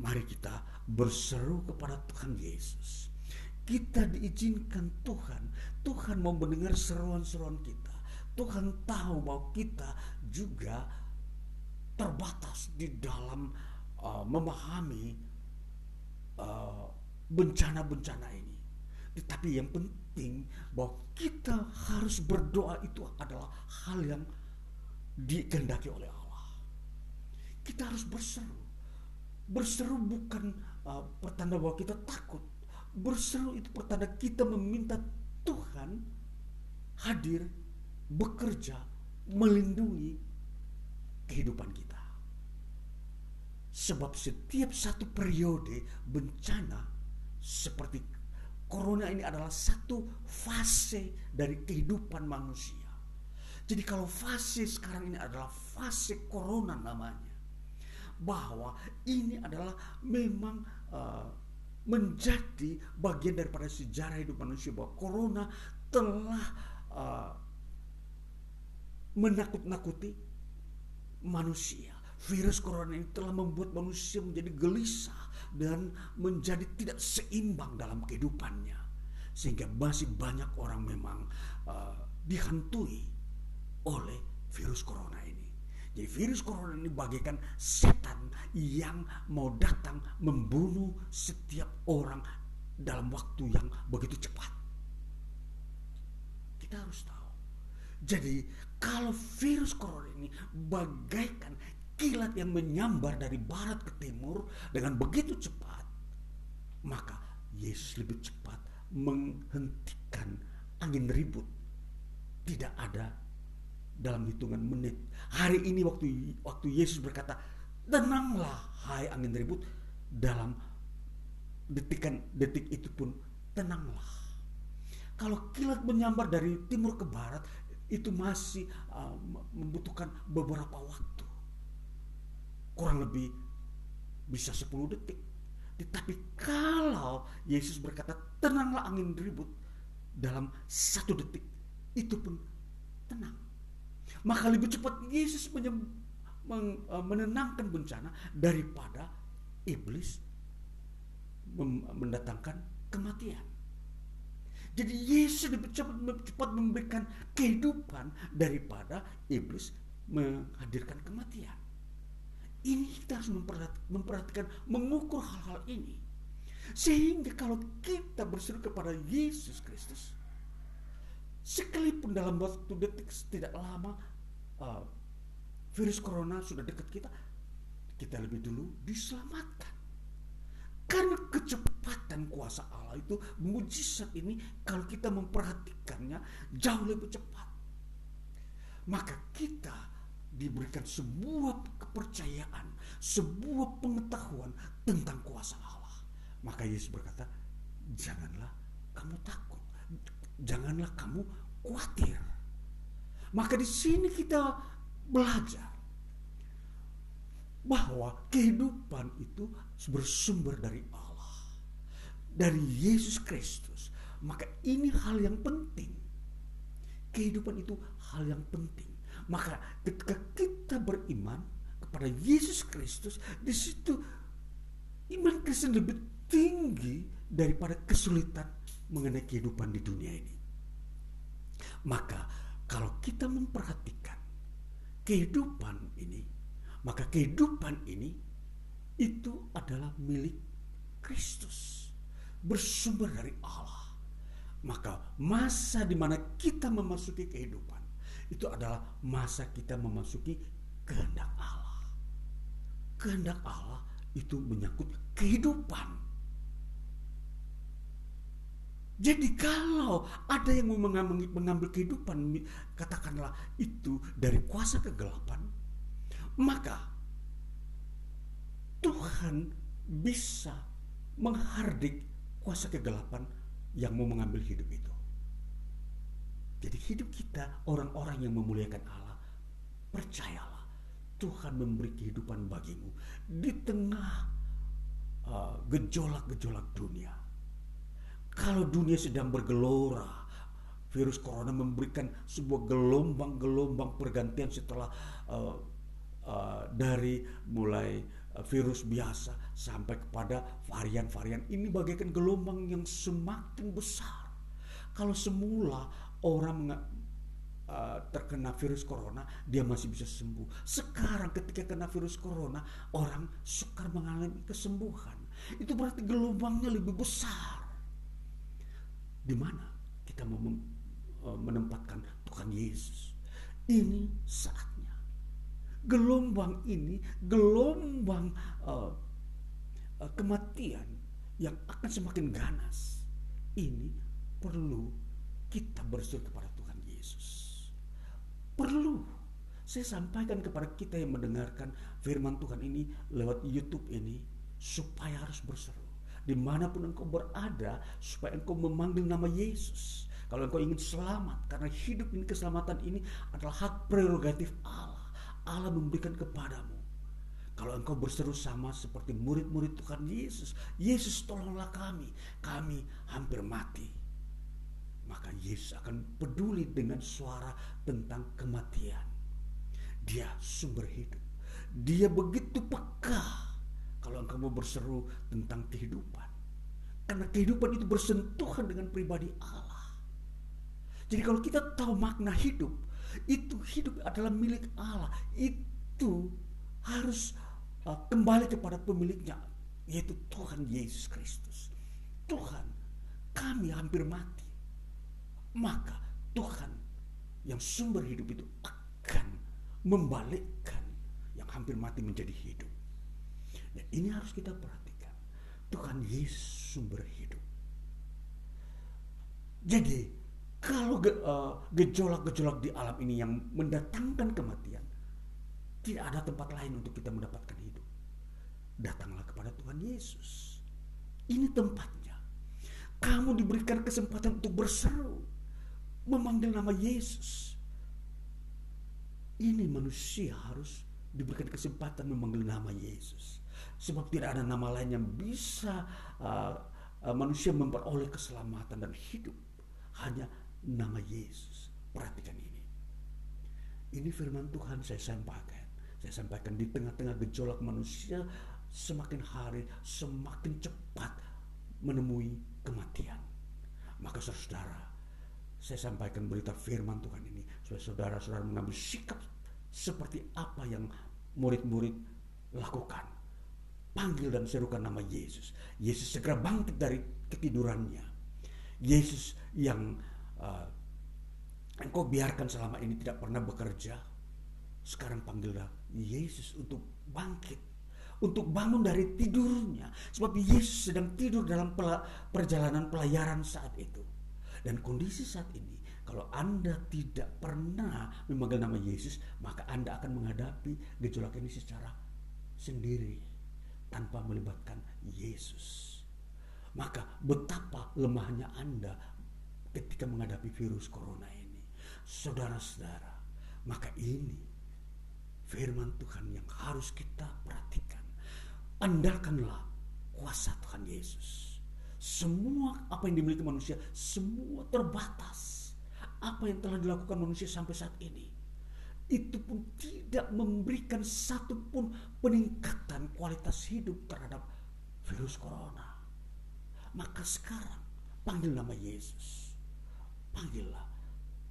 Mari kita berseru kepada Tuhan Yesus. Kita diizinkan Tuhan. Tuhan mau mendengar seruan-seruan kita. Tuhan tahu bahwa kita juga terbatas di dalam uh, memahami uh, bencana-bencana uh, ini. Tetapi yang penting bahwa kita harus berdoa itu adalah hal yang dikehendaki oleh Allah kita harus berseru. Berseru bukan uh, pertanda bahwa kita takut. berseru itu pertanda kita meminta Tuhan hadir, bekerja, melindungi kehidupan kita. Sebab setiap satu periode bencana seperti corona ini adalah satu fase dari kehidupan manusia. Jadi kalau fase sekarang ini adalah fase corona namanya. Bahwa ini adalah memang uh, menjadi bagian daripada sejarah hidup manusia bahwa corona telah uh, menakut-nakuti manusia. Virus corona ini telah membuat manusia menjadi gelisah dan menjadi tidak seimbang dalam kehidupannya. Sehingga masih banyak orang memang uh, dihantui oleh virus corona ini. Jadi virus corona ini bagaikan setan yang mau datang membunuh setiap orang dalam waktu yang begitu cepat. Kita harus tahu. Jadi kalau virus corona ini bagaikan kilat yang menyambar dari barat ke timur dengan begitu cepat, maka Yesus lebih cepat menghentikan angin ribut. Tidak ada dalam hitungan menit. Hari ini waktu waktu Yesus berkata, "Tenanglah hai angin ribut." Dalam detikan detik itu pun tenanglah. Kalau kilat menyambar dari timur ke barat, itu masih uh, membutuhkan beberapa waktu. Kurang lebih bisa 10 detik. Tetapi kalau Yesus berkata tenanglah angin ribut dalam satu detik itu pun tenang. Maka lebih cepat Yesus uh, menenangkan bencana daripada iblis mendatangkan kematian. Jadi Yesus lebih cepat, cepat memberikan kehidupan daripada iblis menghadirkan kematian. Ini kita harus memperhatikan, mengukur hal-hal ini. Sehingga kalau kita berseru kepada Yesus Kristus, sekalipun dalam waktu detik tidak lama, uh, virus corona sudah dekat kita, kita lebih dulu diselamatkan. Karena kecepatan kuasa Allah itu mujizat ini kalau kita memperhatikannya jauh lebih cepat. Maka kita diberikan sebuah kepercayaan, sebuah pengetahuan tentang kuasa Allah. Maka Yesus berkata, janganlah kamu takut, janganlah kamu khawatir. Maka di sini kita belajar bahwa kehidupan itu bersumber dari Allah, dari Yesus Kristus. Maka ini hal yang penting. Kehidupan itu hal yang penting. Maka ketika kita beriman kepada Yesus Kristus, di situ iman Kristen lebih tinggi daripada kesulitan mengenai kehidupan di dunia ini. Maka kalau kita memperhatikan kehidupan ini maka kehidupan ini itu adalah milik Kristus. Bersumber dari Allah. Maka masa di mana kita memasuki kehidupan itu adalah masa kita memasuki kehendak Allah. Kehendak Allah itu menyangkut kehidupan. Jadi kalau ada yang mau mengambil, kehidupan, katakanlah itu dari kuasa kegelapan, maka Tuhan bisa menghardik kuasa kegelapan yang mau mengambil hidup itu. Jadi hidup kita orang-orang yang memuliakan Allah, percayalah Tuhan memberi kehidupan bagimu di tengah uh, gejolak-gejolak uh, dunia. Kalau dunia sedang bergelora, virus corona memberikan sebuah gelombang-gelombang pergantian setelah uh, Eh, dari mulai uh, virus biasa sampai kepada varian-varian ini bagaikan gelombang yang semakin besar. Kalau semula orang uh, terkena virus corona dia masih bisa sembuh. Sekarang ketika kena virus corona orang sukar mengalami kesembuhan. Itu berarti gelombangnya lebih besar. Di mana kita mau menempatkan Tuhan Yesus? Ini saat gelombang ini, gelombang uh, uh, kematian yang akan semakin ganas. Ini perlu kita berseru kepada Tuhan Yesus. Perlu saya sampaikan kepada kita yang mendengarkan firman Tuhan ini lewat YouTube ini supaya harus berseru di mana pun engkau berada supaya engkau memanggil nama Yesus kalau engkau ingin selamat karena hidup ini keselamatan ini adalah hak prerogatif Allah Allah memberikan kepadamu kalau engkau berseru sama seperti murid-murid Tuhan Yesus, Yesus tolonglah kami, kami hampir mati. Maka Yesus akan peduli dengan suara tentang kematian. Dia sumber hidup. Dia begitu peka kalau engkau berseru tentang kehidupan. Karena kehidupan itu bersentuhan dengan pribadi Allah. Jadi kalau kita tahu makna hidup, itu hidup adalah milik Allah. Itu harus Uh, kembali kepada pemiliknya yaitu Tuhan Yesus Kristus. Tuhan, kami hampir mati. Maka Tuhan yang sumber hidup itu akan membalikkan yang hampir mati menjadi hidup. Ya, ini harus kita perhatikan. Tuhan Yesus sumber hidup. Jadi kalau uh, gejolak-gejolak di alam ini yang mendatangkan kematian, tidak ada tempat lain untuk kita mendapatkan hidup. Datanglah kepada Tuhan Yesus. Ini tempatnya. Kamu diberikan kesempatan untuk berseru. Memanggil nama Yesus. Ini manusia harus diberikan kesempatan memanggil nama Yesus. Sebab tidak ada nama lain yang bisa uh, uh, manusia memperoleh keselamatan dan hidup. Hanya nama Yesus. Perhatikan ini. Ini firman Tuhan saya sampaikan. Saya sampaikan di tengah-tengah gejolak manusia semakin hari semakin cepat menemui kematian. Maka saudara, saya sampaikan berita firman Tuhan ini supaya saudara-saudara mengambil sikap seperti apa yang murid-murid lakukan. Panggil dan serukan nama Yesus. Yesus segera bangkit dari ketidurannya. Yesus yang uh, engkau biarkan selama ini tidak pernah bekerja. Sekarang panggillah Yesus untuk bangkit, untuk bangun dari tidurnya. Sebab Yesus sedang tidur dalam perjalanan pelayaran saat itu. Dan kondisi saat ini, kalau Anda tidak pernah memanggil nama Yesus, maka Anda akan menghadapi gejolak ini secara sendiri tanpa melibatkan Yesus. Maka betapa lemahnya Anda ketika menghadapi virus corona ini. Saudara-saudara, maka ini firman Tuhan yang harus kita perhatikan. Andalkanlah kuasa Tuhan Yesus. Semua apa yang dimiliki manusia, semua terbatas. Apa yang telah dilakukan manusia sampai saat ini, itu pun tidak memberikan satu pun peningkatan kualitas hidup terhadap virus corona. Maka sekarang panggil nama Yesus. Panggillah.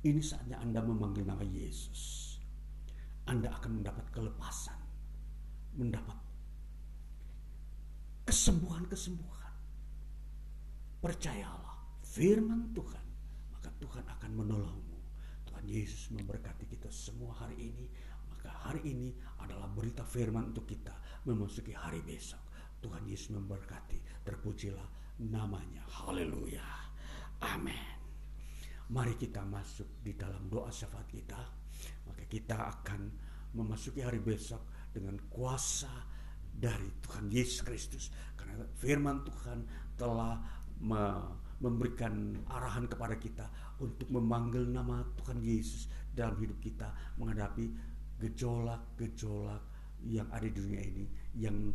Ini saatnya Anda memanggil nama Yesus anda akan mendapat kelepasan, mendapat kesembuhan-kesembuhan. Percayalah, firman Tuhan, maka Tuhan akan menolongmu. Tuhan Yesus memberkati kita semua hari ini, maka hari ini adalah berita firman untuk kita memasuki hari besok. Tuhan Yesus memberkati, terpujilah namanya. Haleluya. Amin. Mari kita masuk di dalam doa syafaat kita maka kita akan memasuki hari besok dengan kuasa dari Tuhan Yesus Kristus karena firman Tuhan telah me memberikan arahan kepada kita untuk memanggil nama Tuhan Yesus dalam hidup kita menghadapi gejolak-gejolak yang ada di dunia ini yang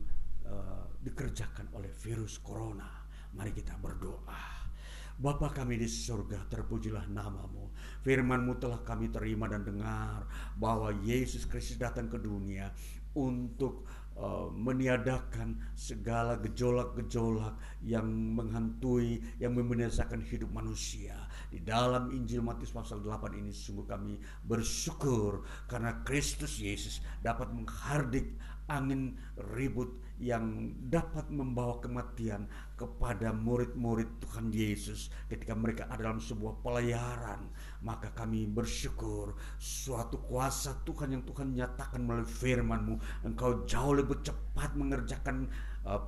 uh, dikerjakan oleh virus corona. Mari kita berdoa. Bapa kami di surga, terpujilah namamu. Firmanmu telah kami terima dan dengar bahwa Yesus Kristus datang ke dunia untuk uh, meniadakan segala gejolak-gejolak yang menghantui, yang membinasakan hidup manusia. Di dalam Injil Matius pasal 8 ini sungguh kami bersyukur karena Kristus Yesus dapat menghardik angin ribut yang dapat membawa kematian kepada murid-murid Tuhan Yesus. Ketika mereka ada dalam sebuah pelayaran maka kami bersyukur suatu kuasa Tuhan yang Tuhan nyatakan melalui firman-Mu. Engkau jauh lebih cepat mengerjakan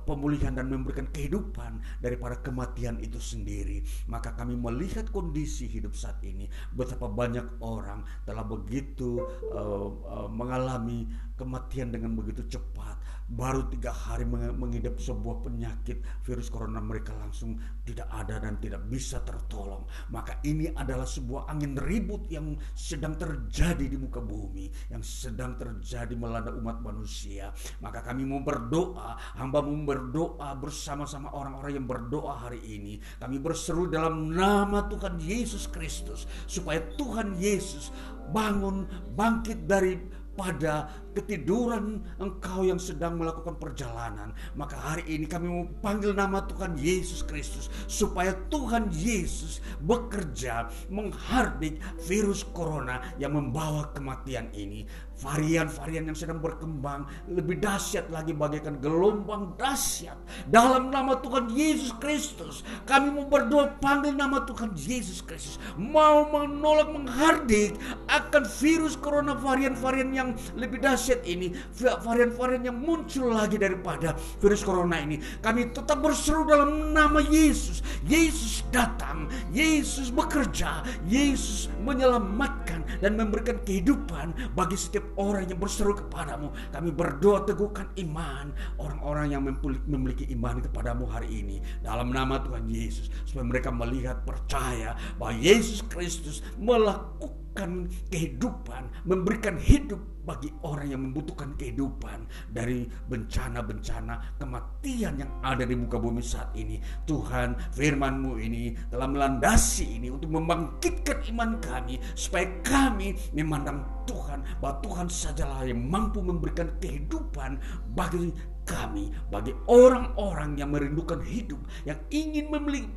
pemulihan dan memberikan kehidupan daripada kematian itu sendiri. Maka kami melihat kondisi hidup saat ini betapa banyak orang telah begitu uh, uh, mengalami kematian dengan begitu cepat. Baru tiga hari mengidap sebuah penyakit virus corona mereka langsung tidak ada dan tidak bisa tertolong. Maka ini adalah sebuah angin ribut yang sedang terjadi di muka bumi yang sedang terjadi melanda umat manusia. Maka kami mau berdoa hamba mau berdoa bersama-sama orang-orang yang berdoa hari ini. Kami berseru dalam nama Tuhan Yesus Kristus supaya Tuhan Yesus bangun bangkit dari pada ketiduran engkau yang sedang melakukan perjalanan. Maka hari ini kami mau panggil nama Tuhan Yesus Kristus supaya Tuhan Yesus bekerja menghardik virus corona yang membawa kematian ini. Varian-varian yang sedang berkembang lebih dahsyat lagi bagaikan gelombang dahsyat. Dalam nama Tuhan Yesus Kristus, kami mau berdoa panggil nama Tuhan Yesus Kristus. Mau menolak menghardik akan virus corona varian-varian yang lebih dahsyat ini. Varian-varian yang muncul lagi daripada virus corona ini. Kami tetap berseru dalam nama Yesus. Yesus datang, Yesus bekerja, Yesus menyelamatkan dan memberikan kehidupan bagi setiap orang yang berseru kepadamu. Kami berdoa teguhkan iman orang-orang yang memiliki iman kepadamu hari ini. Dalam nama Tuhan Yesus. Supaya mereka melihat percaya bahwa Yesus Kristus melakukan kehidupan. Memberikan hidup bagi orang yang membutuhkan kehidupan dari bencana-bencana kematian yang ada di muka bumi saat ini. Tuhan, firman-Mu ini telah melandasi ini untuk membangkitkan iman kami supaya kami memandang Tuhan bahwa Tuhan sajalah yang mampu memberikan kehidupan bagi kami bagi orang-orang yang merindukan hidup, yang ingin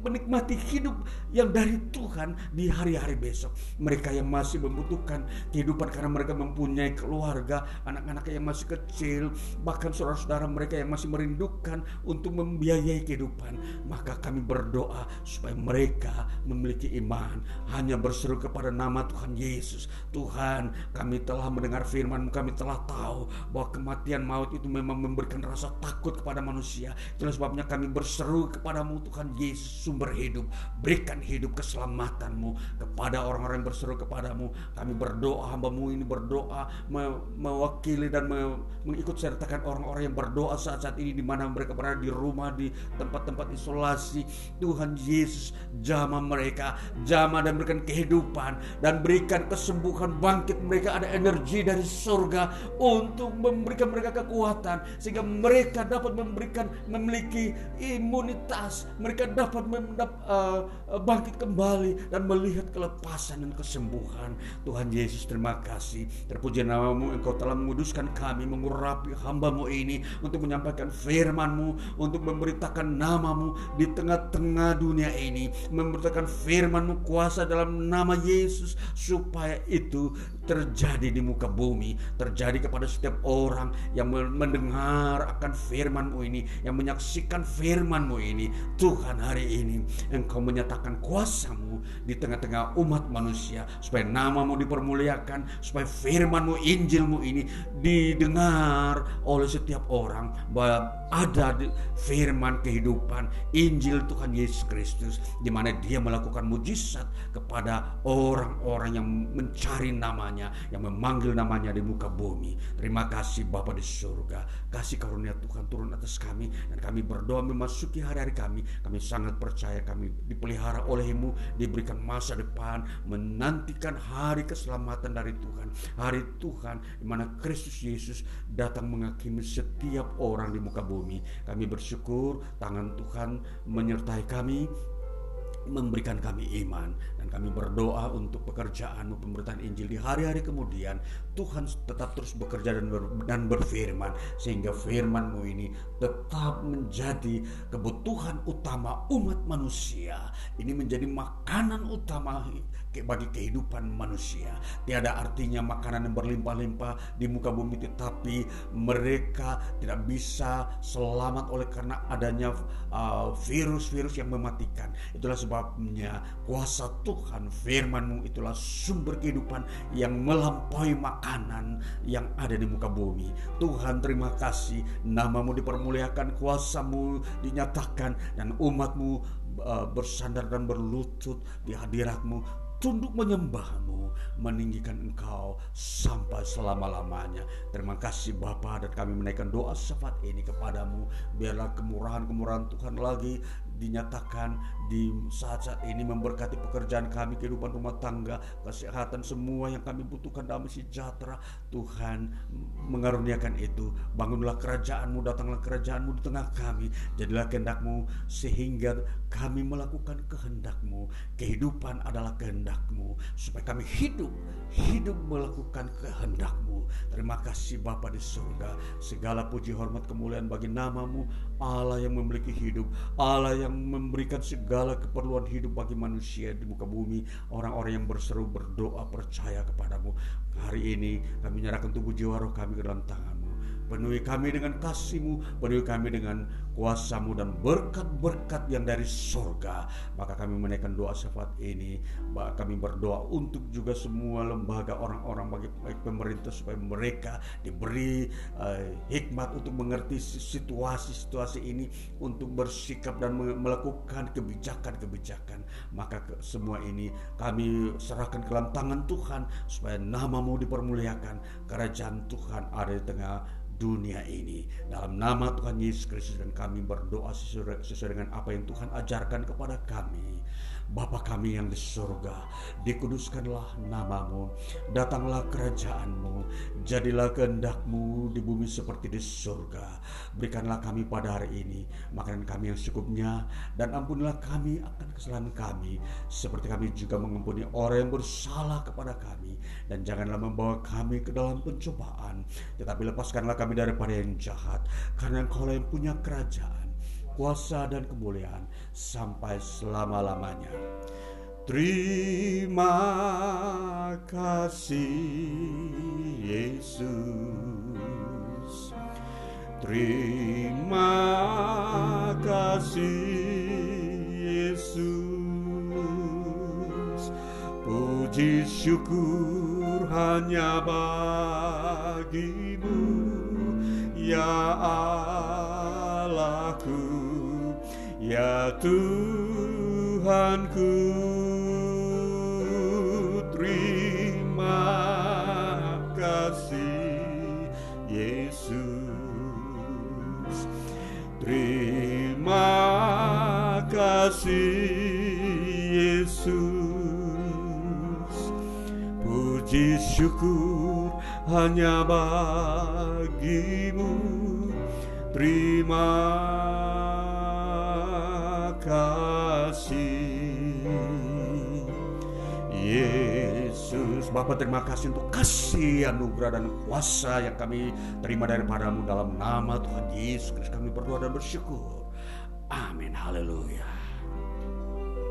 menikmati hidup yang dari Tuhan di hari-hari besok. Mereka yang masih membutuhkan kehidupan karena mereka mempunyai keluarga, anak-anak yang masih kecil, bahkan saudara-saudara mereka yang masih merindukan untuk membiayai kehidupan. Maka kami berdoa supaya mereka memiliki iman, hanya berseru kepada nama Tuhan Yesus. Tuhan, kami telah mendengar firman kami telah tahu bahwa kematian maut itu memang memberikan rasa rasa takut kepada manusia. Itulah sebabnya kami berseru kepadamu Tuhan Yesus sumber hidup. Berikan hidup keselamatanmu kepada orang-orang yang berseru kepadamu. Kami berdoa, hambamu ini berdoa me mewakili dan me mengikut sertakan orang-orang yang berdoa saat-saat ini di mana mereka berada di rumah, di tempat-tempat isolasi. Tuhan Yesus jamah mereka, jamah dan berikan kehidupan dan berikan kesembuhan bangkit mereka ada energi dari surga untuk memberikan mereka kekuatan sehingga dapat memberikan memiliki imunitas, mereka dapat mendap, uh, bangkit kembali dan melihat kelepasan dan kesembuhan. Tuhan Yesus terima kasih. Terpuji namamu engkau telah menguduskan kami mengurapi hambamu ini untuk menyampaikan firmanmu, untuk memberitakan namamu di tengah-tengah dunia ini, memberitakan firmanmu kuasa dalam nama Yesus supaya itu terjadi di muka bumi, terjadi kepada setiap orang yang mendengar akan firmanmu ini, yang menyaksikan firmanmu ini. Tuhan hari ini engkau menyatakan kuasamu di tengah-tengah umat manusia, supaya namamu dipermuliakan, supaya firmanmu, Injilmu ini didengar oleh setiap orang, bahwa ada firman kehidupan, Injil Tuhan Yesus Kristus, di mana dia melakukan mujizat kepada orang-orang yang mencari namanya namanya, yang memanggil namanya di muka bumi. Terima kasih Bapa di surga. Kasih karunia Tuhan turun atas kami dan kami berdoa memasuki hari-hari kami. Kami sangat percaya kami dipelihara olehmu, diberikan masa depan, menantikan hari keselamatan dari Tuhan. Hari Tuhan di mana Kristus Yesus datang menghakimi setiap orang di muka bumi. Kami bersyukur tangan Tuhan menyertai kami memberikan kami iman dan kami berdoa untuk pekerjaanmu pemberitaan Injil di hari-hari kemudian. Tuhan tetap terus bekerja dan, ber, dan berfirman sehingga firmanmu ini tetap menjadi kebutuhan utama umat manusia. Ini menjadi makanan utama bagi kehidupan manusia. Tiada artinya makanan yang berlimpah-limpah di muka bumi tetapi mereka tidak bisa selamat oleh karena adanya uh, virus-virus uh, yang mematikan. Itulah sebab sebabnya kuasa Tuhan firmanmu itulah sumber kehidupan yang melampaui makanan yang ada di muka bumi. Tuhan terima kasih namamu dipermuliakan, kuasamu dinyatakan dan umatmu uh, bersandar dan berlutut di hadiratmu tunduk menyembahmu, meninggikan engkau sampai selama-lamanya. Terima kasih Bapa dan kami menaikkan doa syafaat ini kepadamu. Biarlah kemurahan-kemurahan Tuhan lagi dinyatakan di saat-saat ini memberkati pekerjaan kami, kehidupan rumah tangga, kesehatan semua yang kami butuhkan damai sejahtera. Tuhan mengaruniakan itu. Bangunlah kerajaanmu, datanglah kerajaanmu di tengah kami. Jadilah kehendakmu sehingga kami melakukan kehendakmu. Kehidupan adalah kehendakmu. Supaya kami hidup, hidup melakukan kehendakmu. Terima kasih Bapa di surga. Segala puji hormat kemuliaan bagi namamu. Allah yang memiliki hidup. Allah yang memberikan segala keperluan hidup bagi manusia di muka bumi. Orang-orang yang berseru berdoa percaya kepadamu. Hari ini kami menyerahkan tubuh jiwa roh kami ke dalam tanganmu. Penuhi kami dengan kasihmu, penuhi kami dengan kuasamu dan berkat-berkat yang dari surga. Maka kami menaikkan doa syafaat ini. Kami berdoa untuk juga semua lembaga orang-orang bagi baik pemerintah supaya mereka diberi uh, hikmat untuk mengerti situasi-situasi ini untuk bersikap dan melakukan kebijakan-kebijakan. Maka ke, semua ini kami serahkan ke dalam tangan Tuhan supaya namamu dipermuliakan, kerajaan Tuhan ada di tengah dunia ini. Dalam nama Tuhan Yesus Kristus dan kami berdoa sesuai, dengan apa yang Tuhan ajarkan kepada kami. Bapa kami yang di surga, dikuduskanlah namamu, datanglah kerajaanmu, jadilah kehendakmu di bumi seperti di surga. Berikanlah kami pada hari ini makanan kami yang secukupnya, dan ampunilah kami akan kesalahan kami, seperti kami juga mengampuni orang yang bersalah kepada kami. Dan janganlah membawa kami ke dalam pencobaan, tetapi lepaskanlah kami daripada yang jahat, karena engkau yang punya kerajaan, kuasa dan kemuliaan sampai selama-lamanya. Terima kasih Yesus. Terima kasih Yesus. Puji syukur hanya bagimu ya Allahku Ya Tuhanku terima kasih Yesus. Terima kasih Yesus. Puji syukur hanya bagimu. Terima kasih. Yesus Bapak terima kasih untuk kasih anugerah dan kuasa yang kami terima daripadamu dalam nama Tuhan Yesus Kristus. Kami berdoa dan bersyukur. Amin. Haleluya